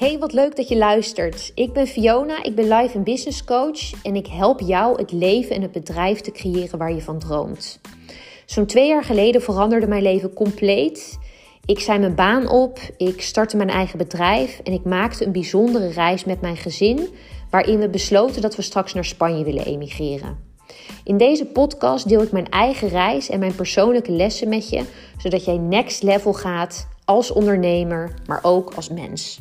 Hey, wat leuk dat je luistert. Ik ben Fiona, ik ben life en business coach en ik help jou het leven en het bedrijf te creëren waar je van droomt. Zo'n twee jaar geleden veranderde mijn leven compleet. Ik zei mijn baan op, ik startte mijn eigen bedrijf en ik maakte een bijzondere reis met mijn gezin, waarin we besloten dat we straks naar Spanje willen emigreren. In deze podcast deel ik mijn eigen reis en mijn persoonlijke lessen met je, zodat jij next level gaat als ondernemer, maar ook als mens.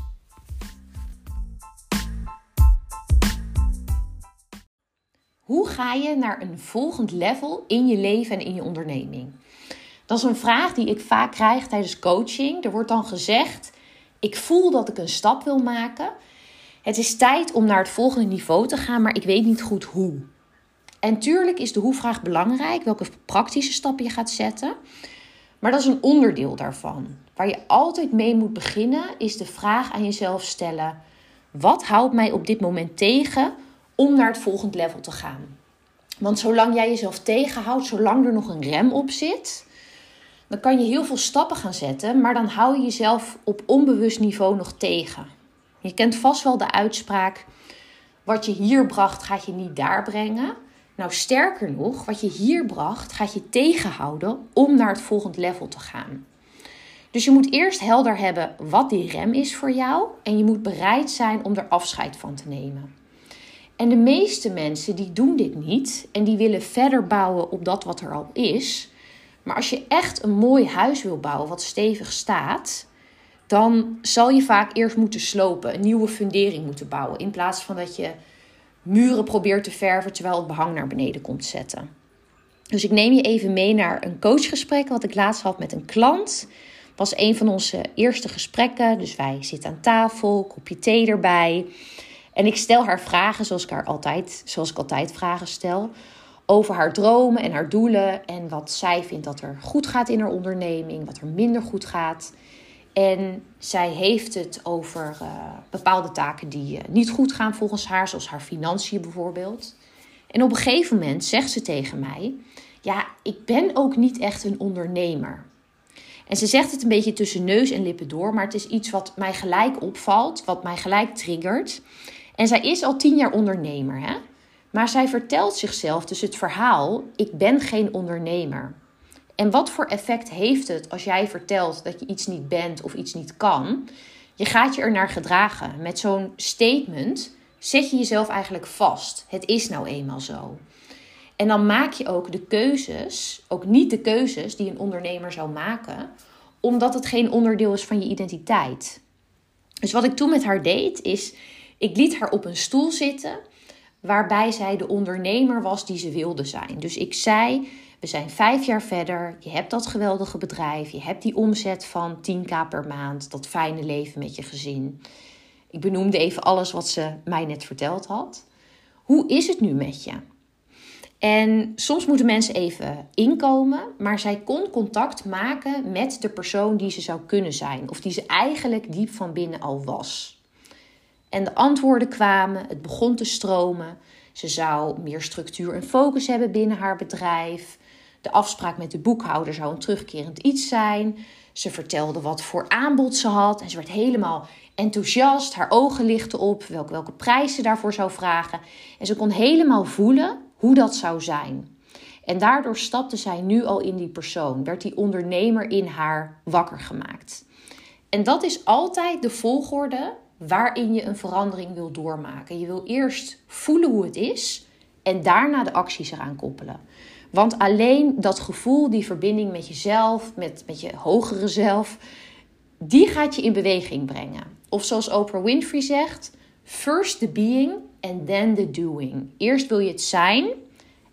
Hoe ga je naar een volgend level in je leven en in je onderneming? Dat is een vraag die ik vaak krijg tijdens coaching. Er wordt dan gezegd: Ik voel dat ik een stap wil maken. Het is tijd om naar het volgende niveau te gaan, maar ik weet niet goed hoe. En tuurlijk is de hoe-vraag belangrijk, welke praktische stappen je gaat zetten. Maar dat is een onderdeel daarvan. Waar je altijd mee moet beginnen, is de vraag aan jezelf stellen: wat houdt mij op dit moment tegen om naar het volgende level te gaan. Want zolang jij jezelf tegenhoudt, zolang er nog een rem op zit, dan kan je heel veel stappen gaan zetten, maar dan hou je jezelf op onbewust niveau nog tegen. Je kent vast wel de uitspraak: wat je hier bracht, gaat je niet daar brengen. Nou, sterker nog, wat je hier bracht, gaat je tegenhouden om naar het volgende level te gaan. Dus je moet eerst helder hebben wat die rem is voor jou en je moet bereid zijn om er afscheid van te nemen. En de meeste mensen die doen dit niet en die willen verder bouwen op dat wat er al is. Maar als je echt een mooi huis wil bouwen wat stevig staat, dan zal je vaak eerst moeten slopen, een nieuwe fundering moeten bouwen. In plaats van dat je muren probeert te verven terwijl het behang naar beneden komt zetten. Dus ik neem je even mee naar een coachgesprek wat ik laatst had met een klant. Was een van onze eerste gesprekken. Dus wij zitten aan tafel, kopje thee erbij. En ik stel haar vragen zoals ik, haar altijd, zoals ik altijd vragen stel. Over haar dromen en haar doelen. En wat zij vindt dat er goed gaat in haar onderneming. Wat er minder goed gaat. En zij heeft het over uh, bepaalde taken die uh, niet goed gaan volgens haar. Zoals haar financiën bijvoorbeeld. En op een gegeven moment zegt ze tegen mij: Ja, ik ben ook niet echt een ondernemer. En ze zegt het een beetje tussen neus en lippen door, maar het is iets wat mij gelijk opvalt, wat mij gelijk triggert. En zij is al tien jaar ondernemer, hè? Maar zij vertelt zichzelf dus het verhaal: ik ben geen ondernemer. En wat voor effect heeft het als jij vertelt dat je iets niet bent of iets niet kan? Je gaat je er naar gedragen. Met zo'n statement zet je jezelf eigenlijk vast. Het is nou eenmaal zo. En dan maak je ook de keuzes, ook niet de keuzes die een ondernemer zou maken, omdat het geen onderdeel is van je identiteit. Dus wat ik toen met haar deed, is ik liet haar op een stoel zitten waarbij zij de ondernemer was die ze wilde zijn. Dus ik zei: We zijn vijf jaar verder. Je hebt dat geweldige bedrijf. Je hebt die omzet van 10k per maand. Dat fijne leven met je gezin. Ik benoemde even alles wat ze mij net verteld had. Hoe is het nu met je? En soms moeten mensen even inkomen, maar zij kon contact maken met de persoon die ze zou kunnen zijn, of die ze eigenlijk diep van binnen al was. En de antwoorden kwamen, het begon te stromen. Ze zou meer structuur en focus hebben binnen haar bedrijf. De afspraak met de boekhouder zou een terugkerend iets zijn. Ze vertelde wat voor aanbod ze had en ze werd helemaal enthousiast. Haar ogen lichten op welke, welke prijs ze daarvoor zou vragen. En ze kon helemaal voelen hoe dat zou zijn. En daardoor stapte zij nu al in die persoon, werd die ondernemer in haar wakker gemaakt. En dat is altijd de volgorde waarin je een verandering wil doormaken. Je wil eerst voelen hoe het is en daarna de acties eraan koppelen. Want alleen dat gevoel, die verbinding met jezelf, met, met je hogere zelf, die gaat je in beweging brengen. Of zoals Oprah Winfrey zegt: first the being and then the doing. Eerst wil je het zijn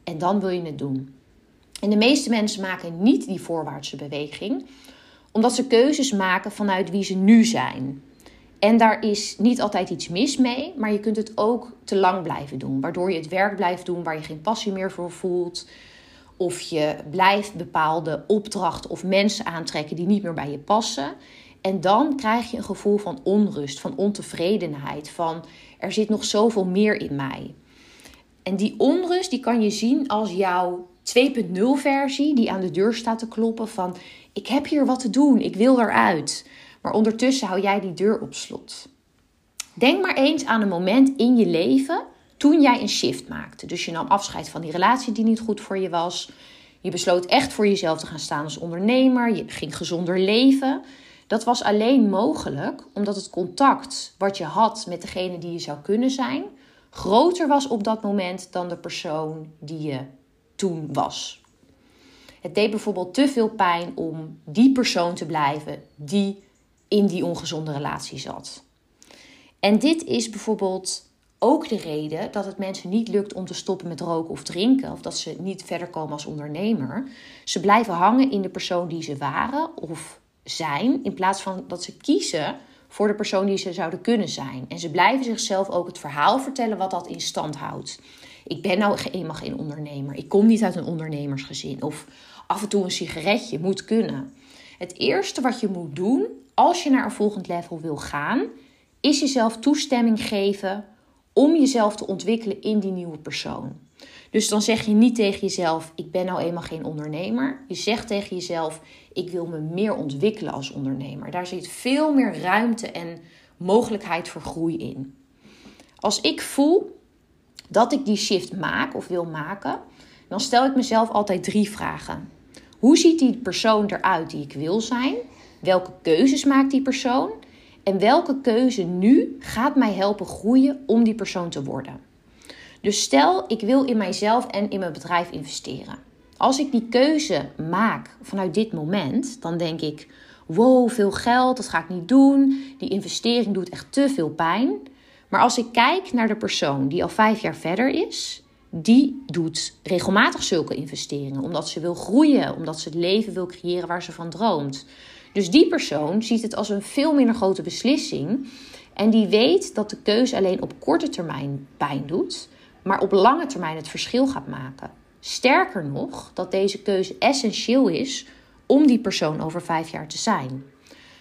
en dan wil je het doen. En de meeste mensen maken niet die voorwaartse beweging, omdat ze keuzes maken vanuit wie ze nu zijn. En daar is niet altijd iets mis mee, maar je kunt het ook te lang blijven doen. Waardoor je het werk blijft doen waar je geen passie meer voor voelt. Of je blijft bepaalde opdrachten of mensen aantrekken die niet meer bij je passen. En dan krijg je een gevoel van onrust, van ontevredenheid, van er zit nog zoveel meer in mij. En die onrust die kan je zien als jouw 2.0 versie die aan de deur staat te kloppen van ik heb hier wat te doen, ik wil eruit. Maar ondertussen hou jij die deur op slot. Denk maar eens aan een moment in je leven toen jij een shift maakte. Dus je nam afscheid van die relatie die niet goed voor je was. Je besloot echt voor jezelf te gaan staan als ondernemer. Je ging gezonder leven. Dat was alleen mogelijk omdat het contact wat je had met degene die je zou kunnen zijn, groter was op dat moment dan de persoon die je toen was. Het deed bijvoorbeeld te veel pijn om die persoon te blijven die in die ongezonde relatie zat. En dit is bijvoorbeeld ook de reden dat het mensen niet lukt om te stoppen met roken of drinken, of dat ze niet verder komen als ondernemer. Ze blijven hangen in de persoon die ze waren of zijn, in plaats van dat ze kiezen voor de persoon die ze zouden kunnen zijn. En ze blijven zichzelf ook het verhaal vertellen wat dat in stand houdt. Ik ben nou eenmaal geen ondernemer. Ik kom niet uit een ondernemersgezin. Of af en toe een sigaretje moet kunnen. Het eerste wat je moet doen als je naar een volgend level wil gaan, is jezelf toestemming geven om jezelf te ontwikkelen in die nieuwe persoon. Dus dan zeg je niet tegen jezelf: Ik ben nou eenmaal geen ondernemer. Je zegt tegen jezelf: Ik wil me meer ontwikkelen als ondernemer. Daar zit veel meer ruimte en mogelijkheid voor groei in. Als ik voel dat ik die shift maak of wil maken, dan stel ik mezelf altijd drie vragen. Hoe ziet die persoon eruit die ik wil zijn? Welke keuzes maakt die persoon? En welke keuze nu gaat mij helpen groeien om die persoon te worden? Dus stel, ik wil in mijzelf en in mijn bedrijf investeren. Als ik die keuze maak vanuit dit moment, dan denk ik: wow, veel geld, dat ga ik niet doen. Die investering doet echt te veel pijn. Maar als ik kijk naar de persoon die al vijf jaar verder is, die doet regelmatig zulke investeringen. Omdat ze wil groeien, omdat ze het leven wil creëren waar ze van droomt. Dus die persoon ziet het als een veel minder grote beslissing. En die weet dat de keuze alleen op korte termijn pijn doet, maar op lange termijn het verschil gaat maken. Sterker nog, dat deze keuze essentieel is om die persoon over vijf jaar te zijn.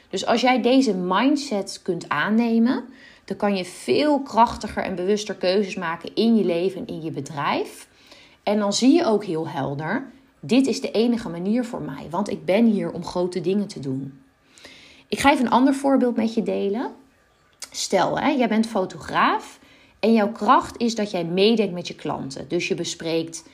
Dus als jij deze mindset kunt aannemen, dan kan je veel krachtiger en bewuster keuzes maken in je leven en in je bedrijf. En dan zie je ook heel helder: dit is de enige manier voor mij, want ik ben hier om grote dingen te doen. Ik ga even een ander voorbeeld met je delen. Stel, hè, jij bent fotograaf en jouw kracht is dat jij meedenkt met je klanten. Dus je bespreekt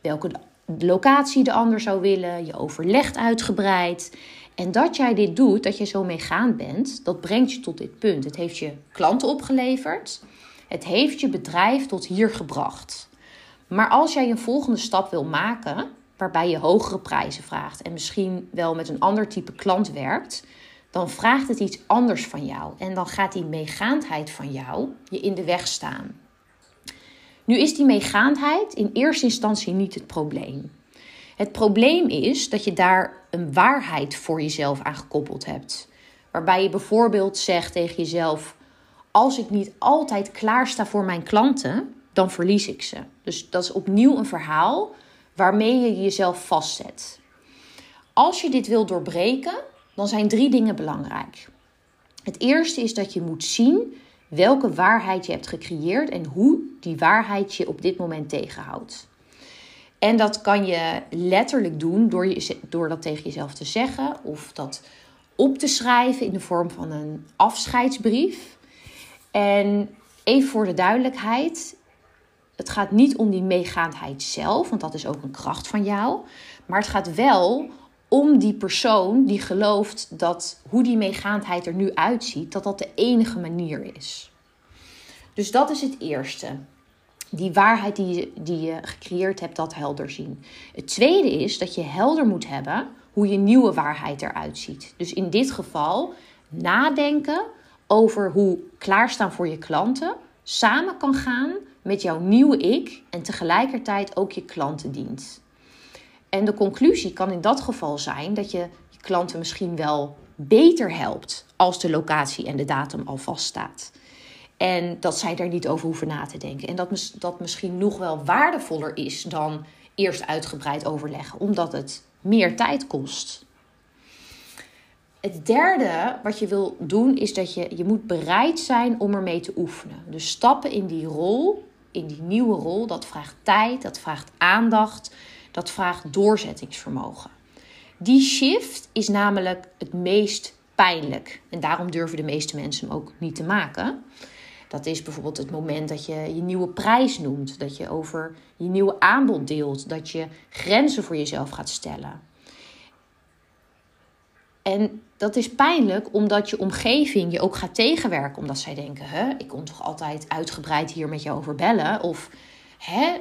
welke locatie de ander zou willen, je overlegt uitgebreid. En dat jij dit doet, dat je zo meegaand bent, dat brengt je tot dit punt. Het heeft je klanten opgeleverd. Het heeft je bedrijf tot hier gebracht. Maar als jij een volgende stap wil maken, waarbij je hogere prijzen vraagt en misschien wel met een ander type klant werkt, dan vraagt het iets anders van jou. En dan gaat die meegaandheid van jou je in de weg staan. Nu is die meegaandheid in eerste instantie niet het probleem. Het probleem is dat je daar een waarheid voor jezelf aan gekoppeld hebt. Waarbij je bijvoorbeeld zegt tegen jezelf: Als ik niet altijd klaar sta voor mijn klanten, dan verlies ik ze. Dus dat is opnieuw een verhaal waarmee je jezelf vastzet. Als je dit wil doorbreken, dan zijn drie dingen belangrijk. Het eerste is dat je moet zien welke waarheid je hebt gecreëerd en hoe die waarheid je op dit moment tegenhoudt. En dat kan je letterlijk doen door, je, door dat tegen jezelf te zeggen of dat op te schrijven in de vorm van een afscheidsbrief. En even voor de duidelijkheid: het gaat niet om die meegaandheid zelf, want dat is ook een kracht van jou. Maar het gaat wel om die persoon die gelooft dat hoe die meegaandheid er nu uitziet, dat dat de enige manier is. Dus dat is het eerste. Die waarheid die je, die je gecreëerd hebt, dat helder zien. Het tweede is dat je helder moet hebben hoe je nieuwe waarheid eruit ziet. Dus in dit geval nadenken over hoe klaarstaan voor je klanten samen kan gaan met jouw nieuwe ik en tegelijkertijd ook je klanten dient. En de conclusie kan in dat geval zijn dat je je klanten misschien wel beter helpt als de locatie en de datum al vaststaat. En dat zij daar niet over hoeven na te denken. En dat dat misschien nog wel waardevoller is dan eerst uitgebreid overleggen, omdat het meer tijd kost. Het derde wat je wil doen is dat je, je moet bereid zijn om ermee te oefenen. Dus stappen in die rol, in die nieuwe rol, dat vraagt tijd, dat vraagt aandacht, dat vraagt doorzettingsvermogen. Die shift is namelijk het meest pijnlijk. En daarom durven de meeste mensen hem ook niet te maken. Dat is bijvoorbeeld het moment dat je je nieuwe prijs noemt, dat je over je nieuwe aanbod deelt, dat je grenzen voor jezelf gaat stellen. En dat is pijnlijk omdat je omgeving je ook gaat tegenwerken. Omdat zij denken, hè, ik kom toch altijd uitgebreid hier met jou over bellen. Of hè,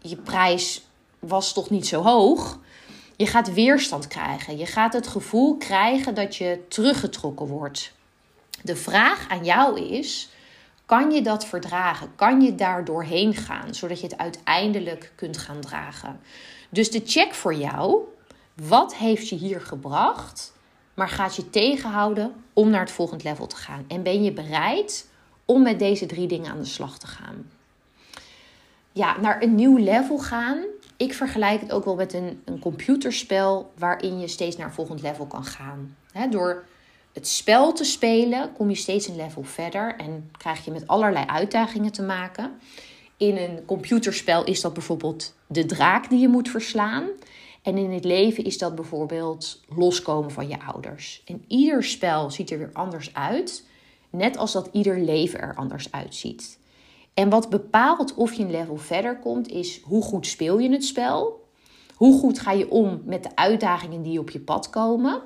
je prijs was toch niet zo hoog. Je gaat weerstand krijgen. Je gaat het gevoel krijgen dat je teruggetrokken wordt. De vraag aan jou is: kan je dat verdragen? Kan je daar doorheen gaan, zodat je het uiteindelijk kunt gaan dragen? Dus de check voor jou: wat heeft je hier gebracht? maar gaat je tegenhouden om naar het volgende level te gaan? En ben je bereid om met deze drie dingen aan de slag te gaan? Ja, naar een nieuw level gaan. Ik vergelijk het ook wel met een, een computerspel waarin je steeds naar een volgend level kan gaan. door het spel te spelen kom je steeds een level verder en krijg je met allerlei uitdagingen te maken. In een computerspel is dat bijvoorbeeld de draak die je moet verslaan. En in het leven is dat bijvoorbeeld loskomen van je ouders. En ieder spel ziet er weer anders uit, net als dat ieder leven er anders uitziet. En wat bepaalt of je een level verder komt, is hoe goed speel je het spel? Hoe goed ga je om met de uitdagingen die op je pad komen?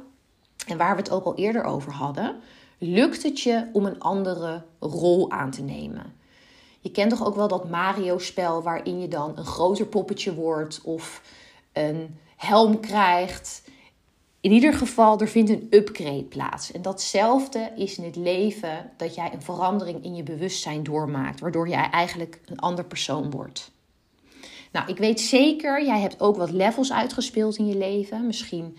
En waar we het ook al eerder over hadden, lukt het je om een andere rol aan te nemen? Je kent toch ook wel dat Mario-spel waarin je dan een groter poppetje wordt of een helm krijgt. In ieder geval, er vindt een upgrade plaats. En datzelfde is in het leven dat jij een verandering in je bewustzijn doormaakt, waardoor jij eigenlijk een ander persoon wordt. Nou, ik weet zeker, jij hebt ook wat levels uitgespeeld in je leven. Misschien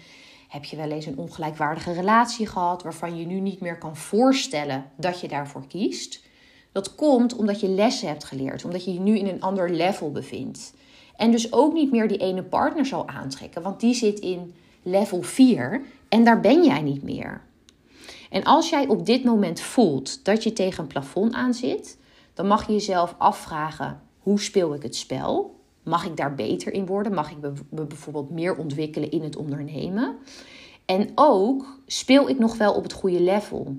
heb je wel eens een ongelijkwaardige relatie gehad waarvan je nu niet meer kan voorstellen dat je daarvoor kiest. Dat komt omdat je lessen hebt geleerd, omdat je je nu in een ander level bevindt. En dus ook niet meer die ene partner zal aantrekken, want die zit in level 4 en daar ben jij niet meer. En als jij op dit moment voelt dat je tegen een plafond aan zit, dan mag je jezelf afvragen: hoe speel ik het spel? Mag ik daar beter in worden? Mag ik me bijvoorbeeld meer ontwikkelen in het ondernemen? En ook speel ik nog wel op het goede level?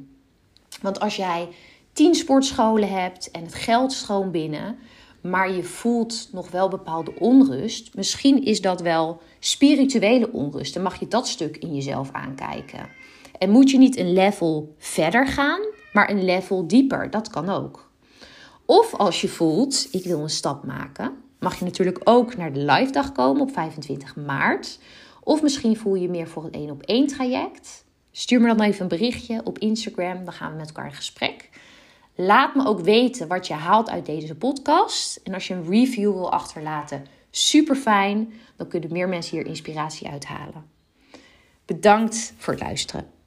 Want als jij tien sportscholen hebt en het geld schoon binnen, maar je voelt nog wel bepaalde onrust. Misschien is dat wel spirituele onrust. Dan mag je dat stuk in jezelf aankijken. En moet je niet een level verder gaan, maar een level dieper. Dat kan ook. Of als je voelt, ik wil een stap maken, mag je natuurlijk ook naar de live dag komen op 25 maart. Of misschien voel je meer voor een één op één traject. Stuur me dan even een berichtje op Instagram, dan gaan we met elkaar in gesprek. Laat me ook weten wat je haalt uit deze podcast. En als je een review wil achterlaten, super fijn. Dan kunnen meer mensen hier inspiratie uithalen. Bedankt voor het luisteren.